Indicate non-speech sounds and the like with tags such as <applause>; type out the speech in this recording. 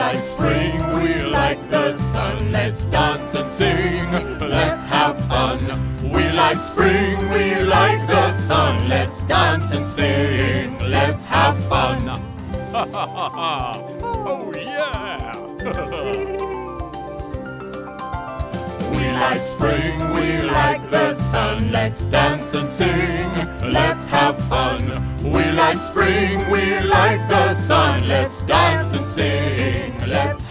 like spring, we like the sun. Let's dance and sing, let's have fun. We like spring, we like the sun. Let's dance and sing, let's have fun. <laughs> oh yeah! <laughs> We like spring, we like the sun. Let's dance and sing, let's have fun. We like spring, we like the sun. Let's dance and sing. Let's